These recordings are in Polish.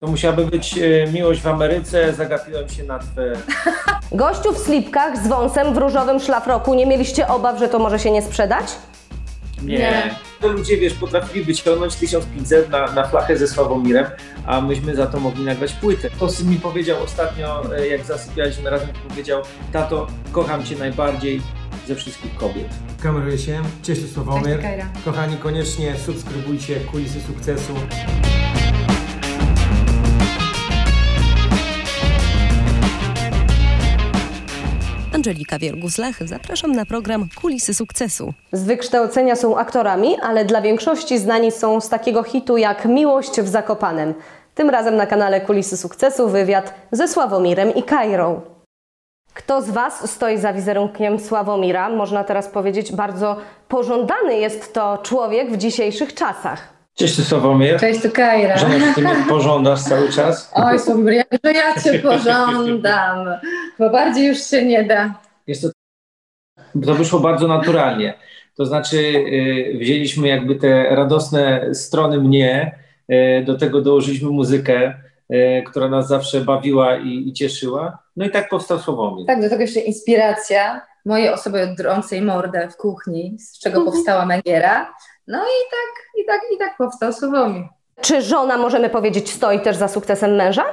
To musiałaby być e, miłość w Ameryce, zagapiłem się na twe... Gościu w slipkach z wąsem w różowym szlafroku. Nie mieliście obaw, że to może się nie sprzedać? Nie. Nie. To ludzie, wiesz, potrafili wyciągnąć 1500 na, na flachę ze Sławomirem, a myśmy za to mogli nagrać płytę. To syn mi powiedział ostatnio, e, jak zasypialiśmy razem, powiedział, tato, kocham cię najbardziej ze wszystkich kobiet. Kameruje się, cześć Sławomir. Cześć, Kajra. Kochani, koniecznie subskrybujcie Kulisy Sukcesu. Angelika Wiergus-Lech, zapraszam na program Kulisy Sukcesu. Z wykształcenia są aktorami, ale dla większości znani są z takiego hitu jak Miłość w Zakopanem. Tym razem na kanale Kulisy Sukcesu wywiad ze Sławomirem i Kairą. Kto z Was stoi za wizerunkiem Sławomira? Można teraz powiedzieć, bardzo pożądany jest to człowiek w dzisiejszych czasach. Cześć Sławomir. Cześć, tu Kajra. Żona, ty mnie pożądasz cały czas? Oj, Sławomir, jak że ja Cię pożądam, bo bardziej już się nie da. Jest to, to wyszło bardzo naturalnie. To znaczy, y, wzięliśmy jakby te radosne strony mnie, y, do tego dołożyliśmy muzykę, y, która nas zawsze bawiła i, i cieszyła. No i tak powstał Słowomir. Tak, do tego jeszcze inspiracja mojej osoby drącej mordę w kuchni, z czego powstała Megiera. No i tak, i tak, i tak powstał Sławomir. Czy żona, możemy powiedzieć, stoi też za sukcesem męża?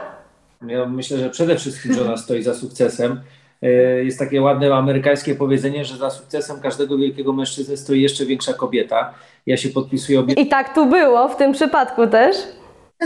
Ja myślę, że przede wszystkim żona stoi za sukcesem. Y, Jest takie ładne amerykańskie powiedzenie, że za sukcesem każdego wielkiego mężczyzny stoi jeszcze większa kobieta. Ja się podpisuję obie I tak tu było w tym przypadku też.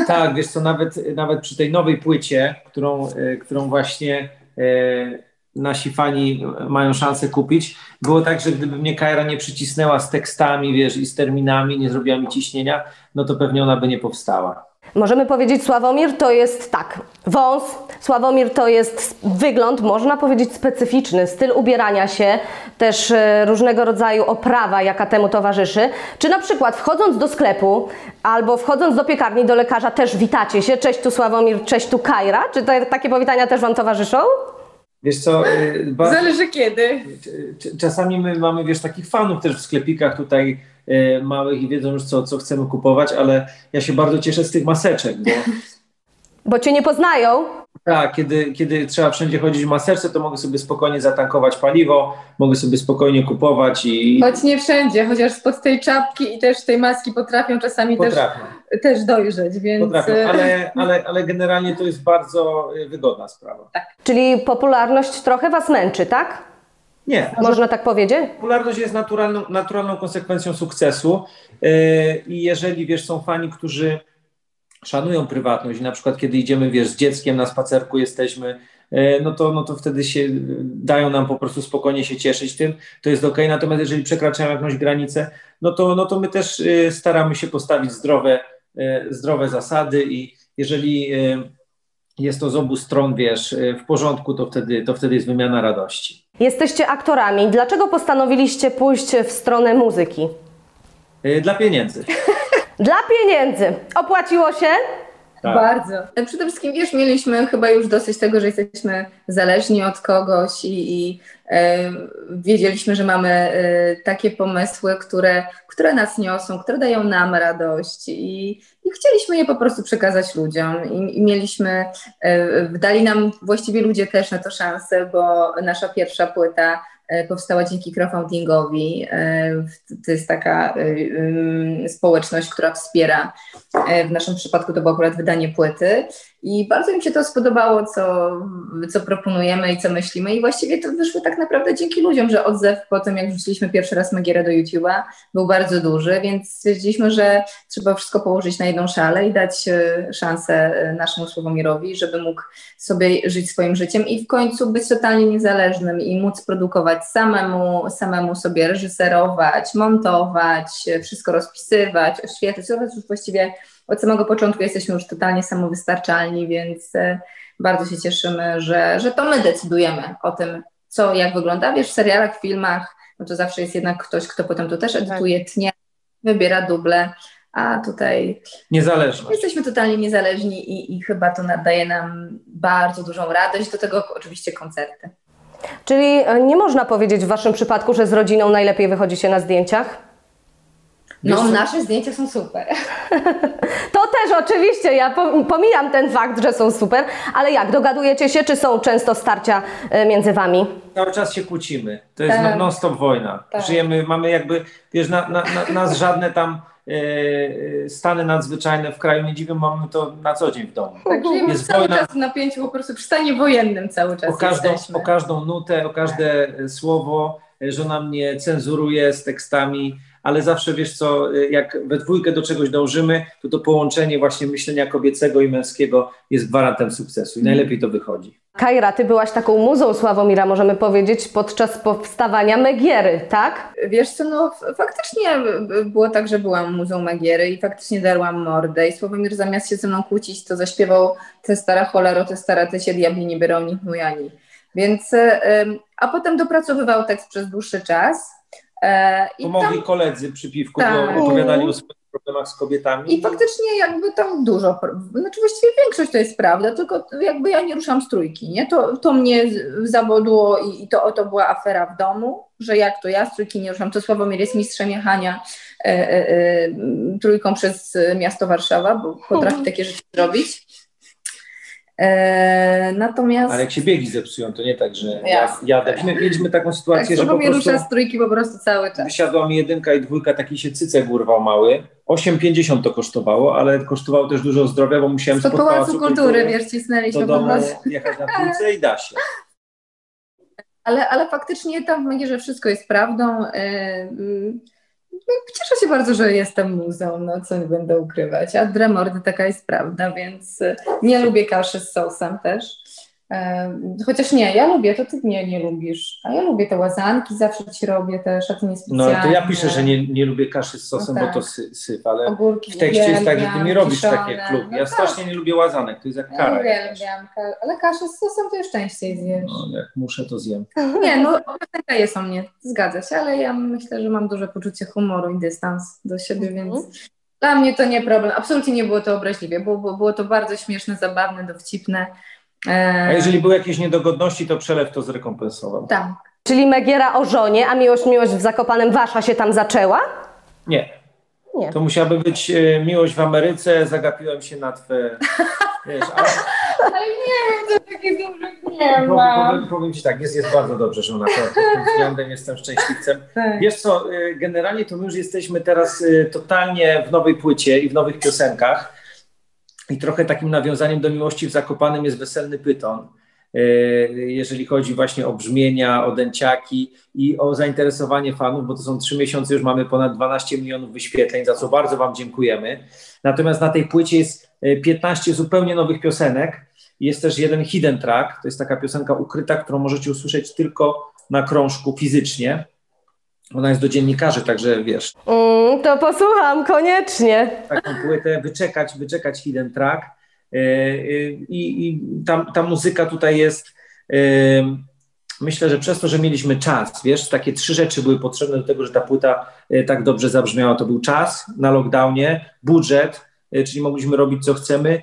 Tak, wiesz co, nawet, nawet przy tej nowej płycie, którą, e, którą właśnie e, nasi fani mają szansę kupić, było tak, że gdyby mnie Kaira nie przycisnęła z tekstami, wiesz, i z terminami, nie zrobiła mi ciśnienia, no to pewnie ona by nie powstała. Możemy powiedzieć, Sławomir to jest tak, wąs, Sławomir to jest wygląd, można powiedzieć specyficzny, styl ubierania się, też e, różnego rodzaju oprawa, jaka temu towarzyszy. Czy na przykład wchodząc do sklepu albo wchodząc do piekarni, do lekarza też witacie się, cześć tu Sławomir, cześć tu Kajra? Czy te, takie powitania też Wam towarzyszą? Wiesz co, e, ba- Zależy kiedy. Cz- Czasami my mamy, wiesz, takich fanów też w sklepikach tutaj e, małych i wiedzą już, co, co chcemy kupować, ale ja się bardzo cieszę z tych maseczek, bo Bo Cię nie poznają, tak, kiedy, kiedy trzeba wszędzie chodzić w maseczce, to mogę sobie spokojnie zatankować paliwo, mogę sobie spokojnie kupować i Choć nie wszędzie, chociaż spod tej czapki i też tej maski potrafią czasami też, potrafię, też dojrzeć, więc potrafię, e, ale, ale, ale generalnie to jest bardzo e, wygodna sprawa. czyli popularność trochę Was męczy, tak? Nie, Można tak powiedzieć? Popularność jest naturalną, naturalną konsekwencją sukcesu yy, i jeżeli, wiesz, są fani, którzy szanują prywatność, na przykład kiedy idziemy, wiesz, z dzieckiem na spacerku jesteśmy, no to, no to wtedy się dają nam po prostu spokojnie się cieszyć tym, to jest okej, natomiast jeżeli przekraczają jakąś granicę, no to, no to my też staramy się postawić zdrowe, zdrowe zasady i jeżeli yy, jest to z obu stron, wiesz, yy, w porządku, to wtedy, to wtedy jest wymiana radości. Jesteście aktorami. Dlaczego postanowiliście pójść w stronę muzyki? Dla pieniędzy. Dla pieniędzy. Opłaciło się? Tak. Bardzo. E, Przede wszystkim, wiesz, mieliśmy chyba już dosyć tego, że jesteśmy zależni od kogoś i, i e, wiedzieliśmy, że mamy e, takie pomysły, które, które nas niosą, które dają nam radość i, i chcieliśmy je po prostu przekazać ludziom i, i mieliśmy, e, dali nam właściwie ludzie też na to szansę, bo nasza pierwsza płyta e, powstała dzięki crowdfundingowi. To jest taka społeczność, która wspiera W naszym przypadku to było akurat wydanie płyty i bardzo mi się to spodobało, co, co proponujemy i co myślimy. I właściwie to wyszło tak naprawdę dzięki ludziom, że odzew po tym, jak wrzuciliśmy pierwszy raz Magierę do YouTube'a, był bardzo duży, więc stwierdziliśmy, że trzeba wszystko położyć na jedną szalę i dać e, szansę e, naszemu Sławomirowi, żeby mógł sobie żyć swoim życiem i w końcu być totalnie niezależnym i móc produkować samemu, samemu sobie reżyserować, montować, e, wszystko rozpisywać, oświetlać, właściwie od samego początku jesteśmy już totalnie samowystarczalni, więc e, bardzo się cieszymy, że, że to my decydujemy o tym, co jak wygląda. Wiesz, w serialach, w filmach, no to zawsze jest jednak ktoś, kto potem to też edytuje, tnie, wybiera duble, a tutaj Niezależność. jesteśmy totalnie niezależni i, i chyba to nadaje nam bardzo dużą radość, do tego oczywiście koncerty. Czyli e, nie można powiedzieć w Waszym przypadku, że z rodziną najlepiej wychodzi się na zdjęciach? No, nasze zdjęcia są super. To też oczywiście, ja pom- pomijam ten fakt, że są super, ale jak, dogadujecie się, czy są często starcia e, między wami? Cały czas się kłócimy. To jest Tak. non-stop wojna. Tak. Żyjemy, mamy jakby, wiesz, na, na, na, nas żadne tam e, stany nadzwyczajne w kraju nie dziwią, mamy to na co dzień w domu. Tak, żyjemy Jest cały wojna. czas w napięciu, po prostu przy stanie wojennym cały czas O każdą, jesteśmy. o każdą nutę, o każde e, słowo, e, żona mnie cenzuruje z tekstami, ale zawsze wiesz co, e, jak we dwójkę do czegoś dążymy, to to połączenie właśnie myślenia kobiecego i męskiego jest gwarantem sukcesu i najlepiej to wychodzi. Kajra, ty byłaś taką muzą Sławomira, możemy powiedzieć, podczas powstawania Megiery, tak? Wiesz co, no faktycznie było tak, że byłam muzą Magiery i faktycznie darłam mordę i Sławomir zamiast się ze mną kłócić, to zaśpiewał te stara cholero, te stara, te się diabli nie biorą, nikt mujani. Więc, a potem dopracowywał tekst przez dłuższy czas e, i tam Pomogli koledzy przy piwku, Tak. bo opowiadali o swoich problemach z kobietami. I faktycznie jakby tam dużo, znaczy właściwie większość to jest prawda, tylko jakby ja nie ruszam z trójki, nie? To, to mnie zabodło i, i to, to była afera w domu, że jak to ja z trójki nie ruszam, to Sławomir jest mistrzem jechania e, e, e, trójką przez miasto Warszawa, bo potrafi takie rzeczy zrobić. E, natomiast Ale jak się biegi zepsują, to nie tak, że ja, Jasne. jadę. My mieliśmy taką tak, sytuację, że po prostu rusza z trójki po prostu cały czas. wysiadła mi jedynka i dwójka, taki się cycek urwał mały. 8,50 to kosztowało, ale kosztowało też dużo zdrowia, bo musiałem spod Pałacu Kultury, wiesz, cisnęliśmy do po domu prostu. jechać na trójce i da się. Ale, ale faktycznie tam w Megierze wszystko jest prawdą. Yy, yy, Cieszę się bardzo, że jestem muzą, no co nie będę ukrywać. A Dremordy taka jest prawda, więc yy, nie lubię kaszy z sosem też. Chociaż nie, ja lubię, to ty nie, nie lubisz. A ja lubię te łazanki, zawsze ci robię też, a ty nie No to ja piszę, że nie, nie lubię kaszy z sosem, No bo tak. to sy, syf, ale Ogórki w tekście jest tak, że ty uwielbiam, mi robisz kiszone. takie klub. No Ja tak, strasznie nie lubię łazanek, to jest jak Ja kara. uwielbiam, ka- ale kaszę z sosem to już częściej zjesz. No, jak muszę, to zjem. Nie, no piosenka jest o mnie, zgadza się, ale ja myślę, że mam duże poczucie humoru i dystans do siebie, Mhm. więc dla mnie to nie problem. Absolutnie nie było to obraźliwie, było, było, było to bardzo śmieszne, zabawne, dowcipne. E, A jeżeli były jakieś niedogodności, to przelew to zrekompensował. Tak. Czyli Megiera o żonie, a miłość, miłość w Zakopanem Wasza się tam zaczęła? Nie, Nie. to musiałaby być e, miłość w Ameryce, zagapiłem się na twe... Wiesz, ale Ale nie wiem, to takich dużych nie powiem, ma. powiem, powiem Ci tak, jest, jest bardzo dobrze, że ona to pod tym względem jestem szczęśliwcem. Tak. Wiesz co, y, generalnie to my już jesteśmy teraz totalnie w nowej płycie i w nowych piosenkach. I trochę takim nawiązaniem do miłości w Zakopanem jest Weselny Pyton. Y, Jeżeli chodzi właśnie o brzmienia, o dęciaki i o zainteresowanie fanów, bo to są trzy miesiące, już mamy ponad 12 milionów wyświetleń, za co bardzo Wam dziękujemy. Natomiast na tej płycie jest y, 15 zupełnie nowych piosenek. Jest też jeden hidden track, to jest taka piosenka ukryta, którą możecie usłyszeć tylko na krążku fizycznie. Ona jest do dziennikarzy, także wiesz, Mm, to posłucham, koniecznie. taką płytę, wyczekać, wyczekać hidden track. Yy, yy, I, i ta, ta muzyka tutaj jest. yy, Myślę, że przez to, że mieliśmy czas, wiesz, takie trzy rzeczy były potrzebne do tego, że ta płyta tak dobrze zabrzmiała. To był czas na lockdownie, budżet, czyli mogliśmy robić co chcemy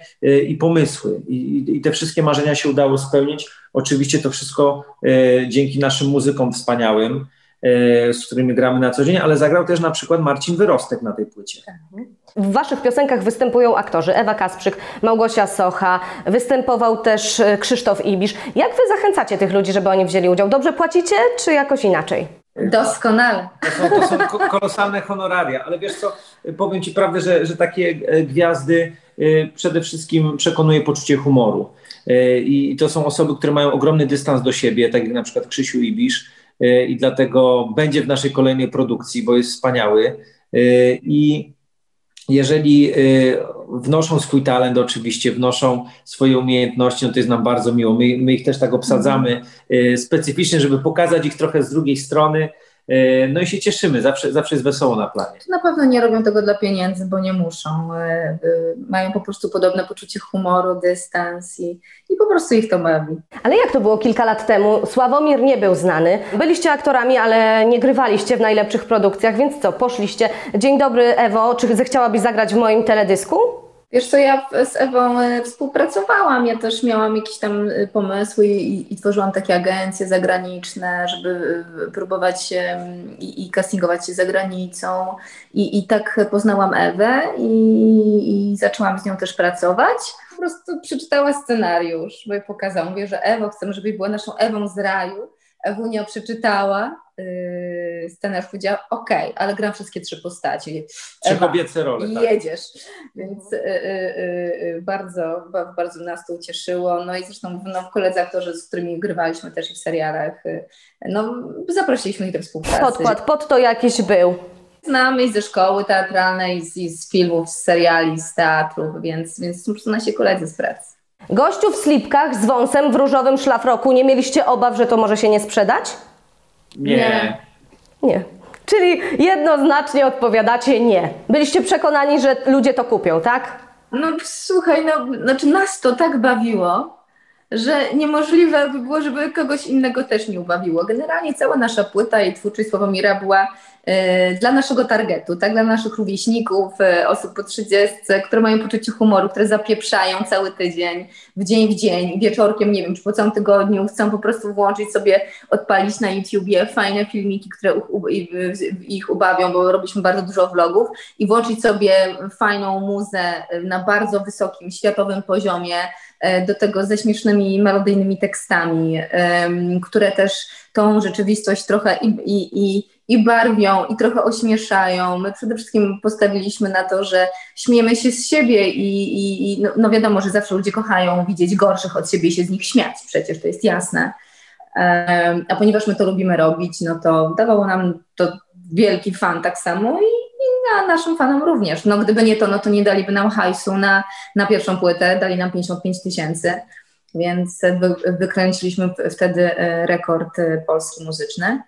i pomysły. I, i- te wszystkie marzenia się udało spełnić. Oczywiście to wszystko dzięki naszym muzykom wspaniałym, z którymi gramy na co dzień, ale zagrał też na przykład Marcin Wyrostek na tej płycie. W Waszych piosenkach występują aktorzy Ewa Kasprzyk, Małgosia Socha, występował też e, Krzysztof Ibisz. Jak Wy zachęcacie tych ludzi, żeby oni wzięli udział? Dobrze płacicie, czy jakoś inaczej? Doskonale. To są, to są ko- kolosalne honoraria, ale wiesz co, powiem Ci prawdę, że, że takie e, gwiazdy e, przede wszystkim przekonuje poczucie humoru. E, I to są osoby, które mają ogromny dystans do siebie, tak jak na przykład Krzysiu Ibisz e, i dlatego będzie w naszej kolejnej produkcji, bo jest wspaniały. E, I jeżeli e, wnoszą swój talent, oczywiście wnoszą swoje umiejętności, no to jest nam bardzo miło. My, my ich też tak obsadzamy e, specyficznie, żeby pokazać ich trochę z drugiej strony. E, No i się cieszymy, zawsze, zawsze jest wesoło na planie. Na pewno nie robią tego dla pieniędzy, bo nie muszą. E, e, Mają po prostu podobne poczucie humoru, dystans i, i po prostu ich to bawi. Ale jak to było kilka lat temu? Sławomir nie był znany. Byliście aktorami, ale nie grywaliście w najlepszych produkcjach, więc co, poszliście. Dzień dobry, Ewo, czy zechciałabyś zagrać w moim teledysku? Wiesz co, ja z Ewą e, współpracowałam, ja też miałam jakieś tam e, pomysły i, i tworzyłam takie agencje zagraniczne, żeby e, próbować i, i castingować się za granicą i, i tak poznałam Ewę i, i zaczęłam z nią też pracować. Po prostu przeczytała scenariusz, bo jej pokazałam, mówię, że Ewo, chcemy, żeby była naszą Ewą z raju. Ewunia przeczytała yy, scenariusz, powiedziała, okej, okay, ale gram wszystkie trzy postaci. Trzy kobiece role. I tak. jedziesz. Więc yy, yy, bardzo, bardzo nas to ucieszyło. No i zresztą no, koledzy aktorzy, z którymi grywaliśmy też i w serialach, no zaprosiliśmy ich do współpracy. Podkład pod to jakiś był. Znamy i ze szkoły teatralnej, i z, i z filmów, z seriali, z teatru, więc, więc są po prostu nasi koledzy z pracy. Gościu w slipkach z wąsem w różowym szlafroku, nie mieliście obaw, że to może się nie sprzedać? Nie. Nie. Czyli jednoznacznie odpowiadacie nie. Byliście przekonani, że ludzie to kupią, tak? No słuchaj, no, znaczy nas to tak bawiło, że niemożliwe by było, żeby kogoś innego też nie ubawiło. Generalnie cała nasza płyta i twórczość Sławomira była dla naszego targetu, tak, dla naszych rówieśników, y, osób po 30, które mają poczucie humoru, które zapieprzają cały tydzień, w dzień w dzień, wieczorkiem, nie wiem, czy po całym tygodniu, chcą po prostu włączyć sobie, odpalić na YouTubie fajne filmiki, które ich ubawią, bo robiliśmy bardzo dużo vlogów i włączyć sobie fajną muzę na bardzo wysokim, światowym poziomie, do tego ze śmiesznymi, melodyjnymi tekstami, które też tą rzeczywistość trochę i, i, i, i barwią, i trochę ośmieszają. My przede wszystkim postawiliśmy na to, że śmiejemy się z siebie i, i no, no wiadomo, że zawsze ludzie kochają widzieć gorszych od siebie i się z nich śmiać, przecież to jest jasne. A ponieważ my to lubimy robić, no to dawało nam to wielki fan tak samo i a naszym fanom również. No gdyby nie to, no to nie daliby nam hajsu na, na pierwszą płytę, dali nam 55 tysięcy, więc wy, wykręciliśmy wtedy e, rekord e, polski muzyczny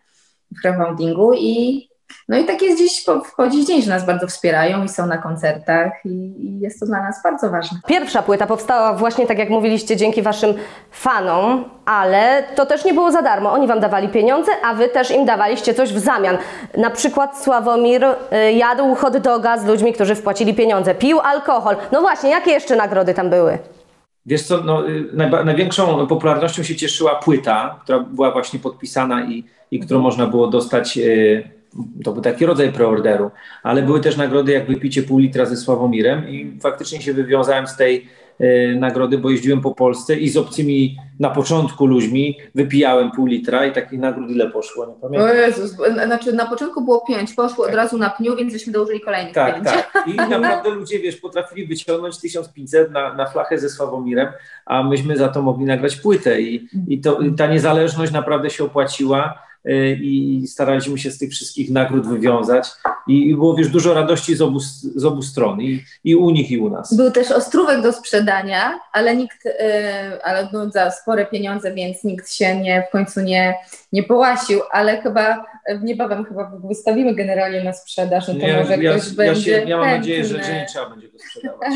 crowdfundingu i no i tak jest dziś wchodzi dzień, że nas bardzo wspierają i są na koncertach i, i, jest to dla nas bardzo ważne. Pierwsza płyta powstała właśnie tak jak mówiliście dzięki Waszym fanom, ale to też nie było za darmo. Oni Wam dawali pieniądze, a Wy też im dawaliście coś w zamian. Na przykład Sławomir y, jadł hot doga z ludźmi, którzy wpłacili pieniądze, pił alkohol. No właśnie, jakie jeszcze nagrody tam były? Wiesz co, no, y, największą popularnością się cieszyła płyta, która była właśnie podpisana i, i którą można było dostać... Yy to był taki rodzaj preorderu, ale były też nagrody jak wypicie pół litra ze Sławomirem i faktycznie się wywiązałem z tej y, nagrody, bo jeździłem po Polsce i z obcymi na początku ludźmi wypijałem pół litra i takich nagród ile poszło, nie pamiętam. O Jezus, znaczy na początku było pięć, poszło tak. od razu na pniu, więc żeśmy dołożyli kolejnych tak, pięć. Tak, i naprawdę ludzie, wiesz, potrafili wyciągnąć 1500 na, na flachę ze Sławomirem, a myśmy za to mogli nagrać płytę i, i to, ta niezależność naprawdę się opłaciła i staraliśmy się z tych wszystkich nagród wywiązać. I, było wiesz, dużo radości z obu, z obu stron, i, i u nich, i u nas. Był też ostrówek do sprzedania, ale nikt, yy, ale no, za spore pieniądze, więc nikt się nie, w końcu nie, nie połasił, ale chyba niebawem chyba wystawimy generalnie na sprzedaż, no to ja, może ja, ktoś ja będzie się, Ja mam nadzieję, że, że nie trzeba będzie go sprzedawać.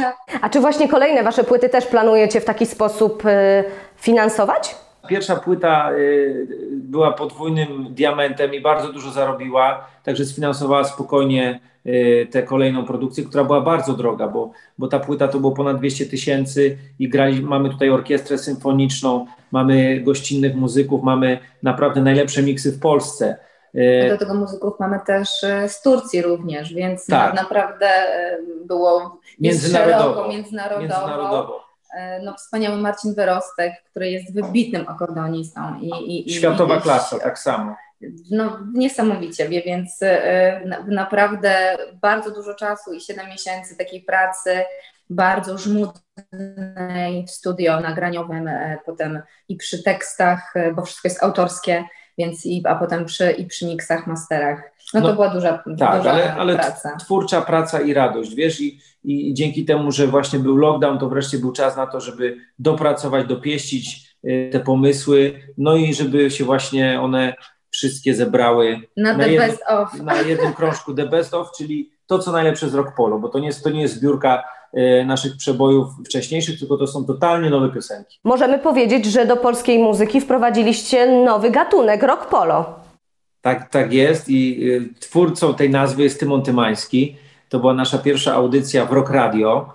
A czy właśnie kolejne Wasze płyty też planujecie w taki sposób yy, finansować? Pierwsza płyta y, była podwójnym diamentem i bardzo dużo zarobiła, także sfinansowała spokojnie y, tę kolejną produkcję, która była bardzo droga, bo, bo ta płyta to było ponad 200 tysięcy i grali, mamy tutaj orkiestrę symfoniczną, mamy gościnnych muzyków, mamy naprawdę najlepsze miksy w Polsce. Y, do tego muzyków mamy też z Turcji również, więc tak. naprawdę było międzynarodowo. międzynarodowo. międzynarodowo. E, no, wspaniały Marcin Wyrostek, który jest wybitnym akordeonistą. I, i, Światowa i, klasa, tak samo. No, niesamowicie, więc e, naprawdę bardzo dużo czasu i 7 miesięcy takiej pracy, bardzo żmudnej w studio nagraniowym, e, potem i przy tekstach, bo wszystko jest autorskie, więc i, a potem przy, i przy miksach, masterach. No, no to była duża, tak, duża ale, ale praca. twórcza praca i radość, wiesz, i, i dzięki temu, że właśnie był lockdown, to wreszcie był czas na to, żeby dopracować, dopieścić y, te pomysły, no i żeby się właśnie one wszystkie zebrały na, na, jedno, na jednym krążku The Best Of, czyli to, co najlepsze z Rock Polo, bo to nie jest, to nie jest zbiórka naszych przebojów wcześniejszych, tylko to są totalnie nowe piosenki. Możemy powiedzieć, że do polskiej muzyki wprowadziliście nowy gatunek Rock Polo. Tak, tak jest i y, twórcą tej nazwy jest Tymon Tymański, to była nasza pierwsza audycja w Rock Radio.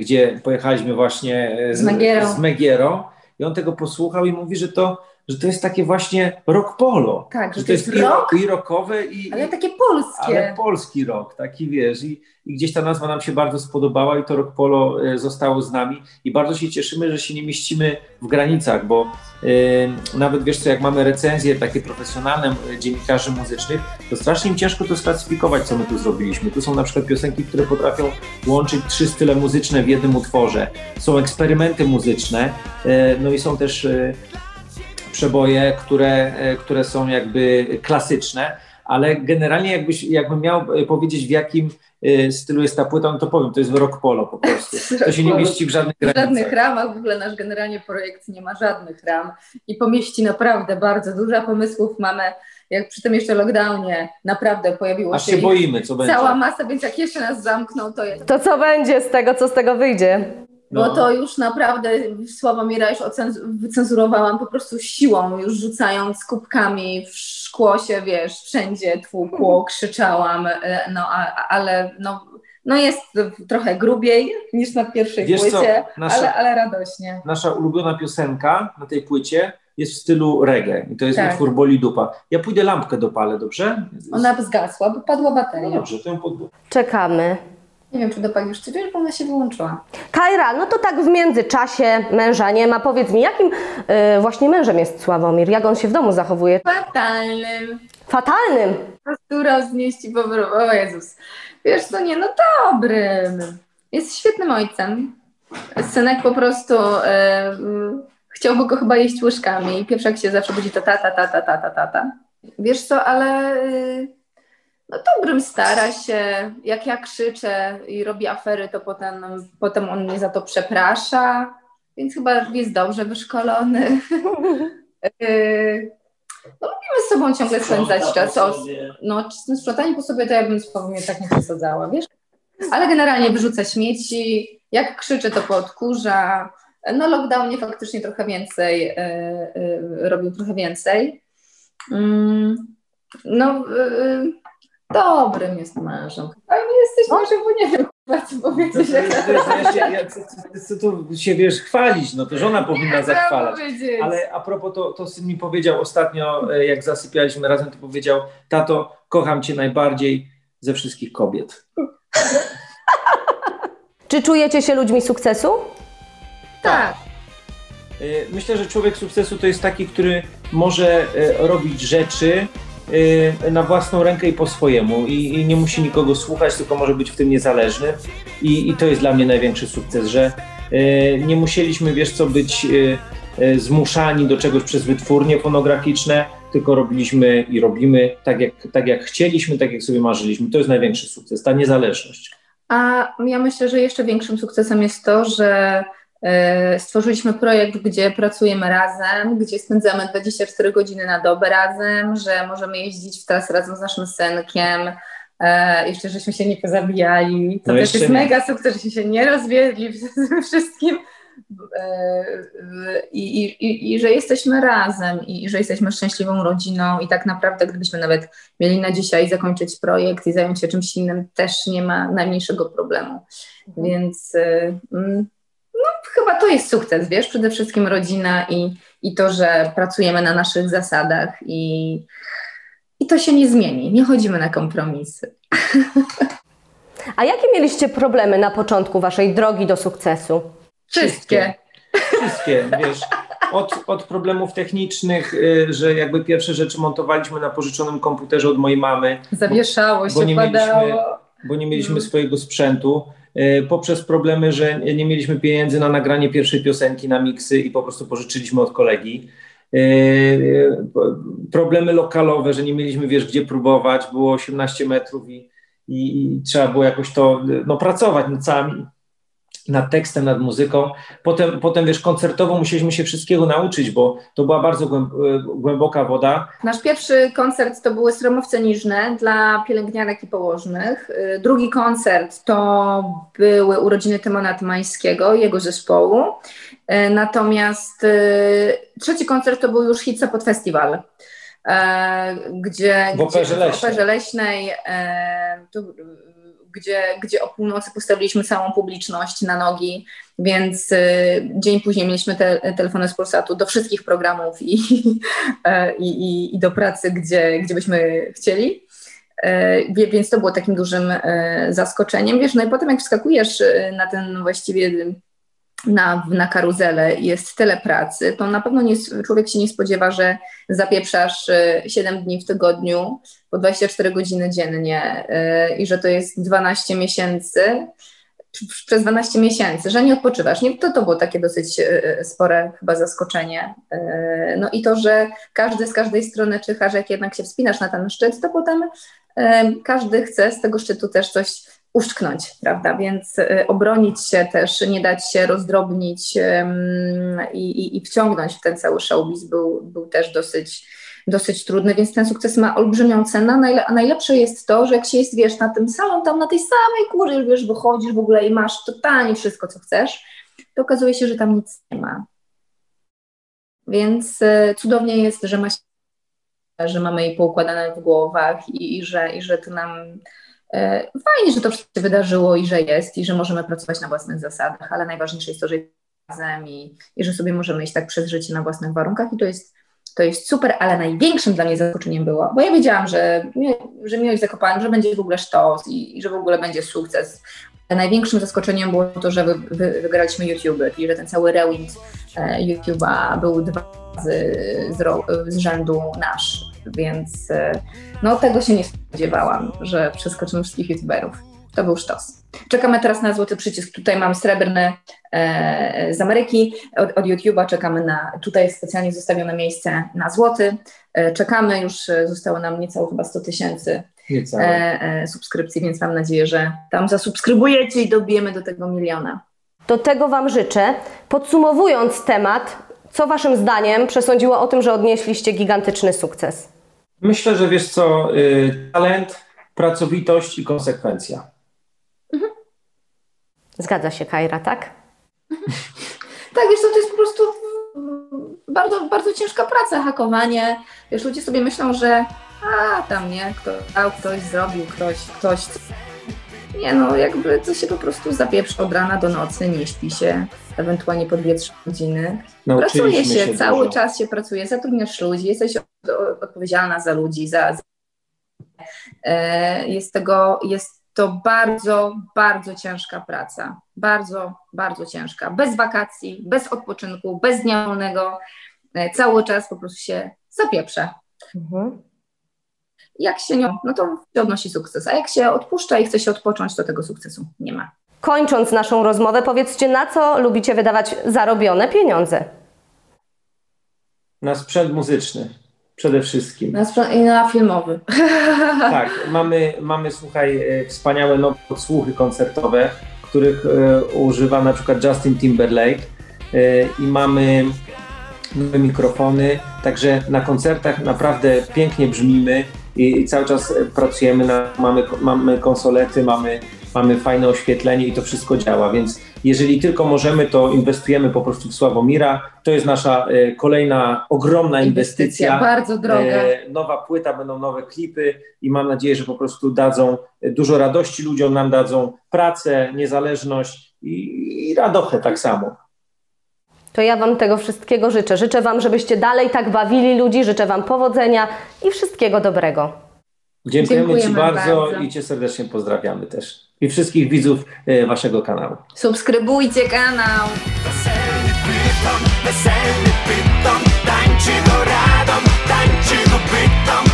gdzie pojechaliśmy właśnie z, z Megierą. z Megierą i on tego posłuchał i mówi, że to że to jest takie właśnie rock polo. Tak, że, że to jest, jest rock, i, rockowe, i, ale takie polskie. Ale polski rock, taki wiesz. I, I, gdzieś ta nazwa nam się bardzo spodobała i to rock polo e, zostało z nami. I bardzo się cieszymy, że się nie mieścimy w granicach, bo e, nawet wiesz co, jak mamy recenzje takie profesjonalne dziennikarzy muzycznych, to strasznie im ciężko to sklasyfikować, co my tu zrobiliśmy. Tu są na przykład piosenki, które potrafią łączyć trzy style muzyczne w jednym utworze. Są eksperymenty muzyczne, e, no i są też e, przeboje, które, e, które są jakby klasyczne, ale generalnie jakbyś, jakbym miał e, powiedzieć w jakim e, stylu jest ta płyta, no to powiem, to jest rock polo po prostu. To się nie mieści w żadnych granicach. W żadnych ramach, w ogóle nasz generalnie projekt nie ma żadnych ram i pomieści naprawdę bardzo dużo pomysłów mamy jak przy tym jeszcze lockdownie naprawdę pojawiło Aż się, się boimy, co będzie. Cała masa, więc jak jeszcze nas zamkną, to jest... To co będzie z tego, co z tego wyjdzie? No. Bo to już naprawdę Sławomira już wycenzurowałam po prostu siłą, już rzucając kubkami w szkło się, wiesz, wszędzie tłukło, krzyczałam, e, no a, ale no, no jest trochę grubiej niż na pierwszej wiesz płycie, nasza, ale, ale radośnie. Nasza ulubiona piosenka na tej płycie jest w stylu reggae i to jest tak. utwór Boli Dupa. Ja pójdę lampkę dopalę, dobrze? Ona zgasła, bo padła bateria. No dobrze, to ją podło. Czekamy. Nie wiem, czy dopal już ty wiesz, bo ona się wyłączyła. Kajra, no to tak w międzyczasie męża nie ma. Powiedz mi, jakim yy, właśnie mężem jest Sławomir? Jak on się w domu zachowuje? Fatalnym. Fatalnym? Po prostu roznieść i powrócić. O Jezus. Wiesz co, nie, no dobrym. Jest świetnym ojcem. Synek po prostu yy, chciałby go chyba jeść łyżkami. Pierwszy jak się zawsze budzi to tata, tata, tata, tata. Wiesz co, ale... No dobrym stara się. Jak ja krzyczę i robi afery, to potem, potem on mnie za to przeprasza, więc chyba jest dobrze wyszkolony. Y, no, lubimy z sobą ciągle spędzać czas. O, no, z tym sprzątaniem po sobie to ja bym z tak nie przesadzała, wiesz? Ale generalnie wyrzuca śmieci, jak krzyczę, to podkurza. No lockdownie faktycznie trochę więcej, yy, yy, robił trochę więcej. Yy, no, y, Dobrym jest mężem. A nie jesteś no. mężem, bo nie wiem, co powiedzieć. No, ja się, ja, co, tu się wiesz chwalić, no to żona powinna nie zachwalać. Ale a propos, to, to syn mi powiedział ostatnio, e, jak zasypialiśmy razem, to powiedział, tato, kocham cię najbardziej ze wszystkich kobiet. Czy czujecie się ludźmi sukcesu? Tak. E, myślę, że człowiek sukcesu to jest taki, który może e, robić rzeczy, Y, na własną rękę i po swojemu I, i, nie musi nikogo słuchać, tylko może być w tym niezależny i, i to jest dla mnie największy sukces, że y, nie musieliśmy, wiesz co, być y, zmuszani do czegoś przez wytwórnie fonograficzne, tylko robiliśmy i robimy tak jak, tak jak chcieliśmy, tak jak sobie marzyliśmy. To jest największy sukces, ta niezależność. A ja myślę, że jeszcze większym sukcesem jest to, że stworzyliśmy projekt, gdzie pracujemy razem, gdzie spędzamy 24 godziny na dobę razem, że możemy jeździć w trasę razem z naszym synkiem. E, jeszcze żeśmy się nie pozabijali. To no też jest nie. mega sukces, żeśmy się nie rozwiedli ze wszystkim. E, I, i, I, że jesteśmy razem i, i że jesteśmy szczęśliwą rodziną i tak naprawdę gdybyśmy nawet mieli na dzisiaj zakończyć projekt i zająć się czymś innym, też nie ma najmniejszego problemu. Mhm. Więc mm, no, chyba to jest sukces, wiesz, przede wszystkim rodzina i, i to, że pracujemy na naszych zasadach i, i to się nie zmieni, nie chodzimy na kompromisy. A jakie mieliście problemy na początku waszej drogi do sukcesu? Wszystkie. Wszystkie, wiesz. Od, od problemów technicznych, y, że jakby pierwsze rzeczy montowaliśmy na pożyczonym komputerze od mojej mamy. Zawieszało bo, się, bo nie padało. Mieliśmy, bo nie mieliśmy mm. swojego sprzętu. E, poprzez problemy, że nie mieliśmy pieniędzy na nagranie pierwszej piosenki na miksy i po prostu pożyczyliśmy od kolegi. E, problemy lokalowe, że nie mieliśmy, wiesz, gdzie próbować, było 18 metrów i, i, trzeba było jakoś to no, pracować nocami nad tekstem, nad muzyką. Potem, potem, wiesz, koncertowo musieliśmy się wszystkiego nauczyć, bo to była bardzo głęboka woda. Nasz pierwszy koncert to były Stromowce Niżne dla pielęgniarek i położnych. Y, drugi koncert to były urodziny Tymona Tymańskiego, jego zespołu. Y, natomiast trzeci koncert to był już Hitsa pod festiwal. Gdzie, w operze gdzie, w operze leśnej gdzie, gdzie o północy postawiliśmy całą publiczność na nogi, więc dzień później mieliśmy te, telefony z Polsatu do wszystkich programów i, i, i, i do pracy, gdzie, gdzie byśmy chcieli. Więc to było takim dużym zaskoczeniem. Wiesz, no i potem jak wskakujesz na ten właściwie na, na karuzelę jest tyle pracy, to na pewno nie, człowiek się nie spodziewa, że zapieprzasz 7 y, dni w tygodniu po 24 godziny dziennie yy, i że to jest 12 miesięcy, przez 12 miesięcy, że nie odpoczywasz. Nie, to, to było takie dosyć yy, spore chyba zaskoczenie. Yy, no i to, że każdy z każdej strony czyha, że jak jednak się wspinasz na ten szczyt, to potem każdy chce z tego szczytu też coś uszczknąć, prawda? Więc y, obronić się też, nie dać się rozdrobnić i, i, i wciągnąć w ten cały showbiz był, był też dosyć, dosyć trudny, więc ten sukces ma olbrzymią cenę, a najlepsze jest to, że jak się jest, wiesz, na tym samym, tam na tej samej górze, wiesz, wychodzisz w ogóle i masz totalnie wszystko, co chcesz, to okazuje się, że tam nic nie ma. Więc y, cudownie jest, że ma się, że mamy jej poukładane w głowach i, i, że, i że to nam fajnie, że to się wydarzyło i że jest, i że możemy pracować na własnych zasadach, ale najważniejsze jest to, że razem i, i że sobie możemy iść tak przez życie na własnych warunkach i to jest, to jest super, ale największym dla mnie zaskoczeniem było, bo ja wiedziałam, że, że miłość zakopałem, że będzie w ogóle sztos i, i że w ogóle będzie sukces. Największym zaskoczeniem było to, że wy, wy, wygraliśmy YouTube, i że ten cały rewind e, YouTube'a był dwa razy z, z rzędu nasz, więc e, no tego się nie spodziewałam, że przeskoczymy wszystkich youtuberów. To był sztos. Czekamy teraz na złoty przycisk. Tutaj mam srebrny e, z Ameryki. Od, od YouTube'a czekamy na, tutaj jest specjalnie zostawione miejsce na złoty. E, czekamy, już e, zostało nam niecałe chyba 100 tysięcy e, e, subskrypcji, więc mam nadzieję, że tam zasubskrybujecie i dobijemy do tego miliona. Do tego Wam życzę. Podsumowując temat, co Waszym zdaniem przesądziło o tym, że odnieśliście gigantyczny sukces? Myślę, że wiesz co, y, talent, pracowitość i konsekwencja. Mhm. Zgadza się, Kajra, tak? tak, wiesz co, to jest po prostu bardzo, bardzo ciężka praca, hakowanie. Wiesz, ludzie sobie myślą, że a tam nie, kto, ktoś zrobił, ktoś, ktoś nie no, jakby to się po prostu zapieprza od rana do nocy, nie śpi się, ewentualnie po 2-3 godziny. Pracuje się, się cały dużo. czas się pracuje, zatrudniasz ludzi, jesteś odpowiedzialna za ludzi, za, za e, jest tego, jest to bardzo, bardzo ciężka praca. Bardzo, bardzo ciężka. Bez wakacji, bez odpoczynku, bez dnia wolnego. E, cały czas po prostu się zapieprza. Mhm. Jak się nie, no to się odnosi sukces. A jak się odpuszcza i chce się odpocząć, to tego sukcesu nie ma. Kończąc naszą rozmowę, powiedzcie, na co lubicie wydawać zarobione pieniądze? Na sprzęt muzyczny przede wszystkim. Na sprzęt i na filmowy. Tak, mamy, mamy słuchaj, e, wspaniałe nowe słuchy koncertowe, których e, używa na przykład Justin Timberlake e, i mamy nowe mikrofony, także na koncertach naprawdę pięknie brzmimy i, i cały czas pracujemy, na, mamy, mamy konsolety, mamy, mamy fajne oświetlenie i to wszystko działa, więc jeżeli tylko możemy, to inwestujemy po prostu w Sławomira. To jest nasza e, kolejna ogromna inwestycja. inwestycja bardzo droga. E, nowa płyta, będą nowe klipy i mam nadzieję, że po prostu dadzą dużo radości ludziom, nam dadzą pracę, niezależność i, i radochę tak samo. To ja Wam tego wszystkiego życzę. Życzę Wam, żebyście dalej tak bawili ludzi, życzę Wam powodzenia i wszystkiego dobrego. Dziękujemy, Dziękujemy Ci bardzo, bardzo, i Cię serdecznie pozdrawiamy też. I wszystkich widzów e, Waszego kanału. Subskrybujcie kanał. Weselny pyton, weselny pyton, tańczy do radom, tańczy do pyton,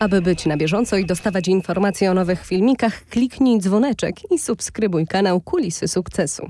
Aby być na bieżąco i dostawać informacje o nowych filmikach, kliknij dzwoneczek i subskrybuj kanał Kulisy Sukcesu.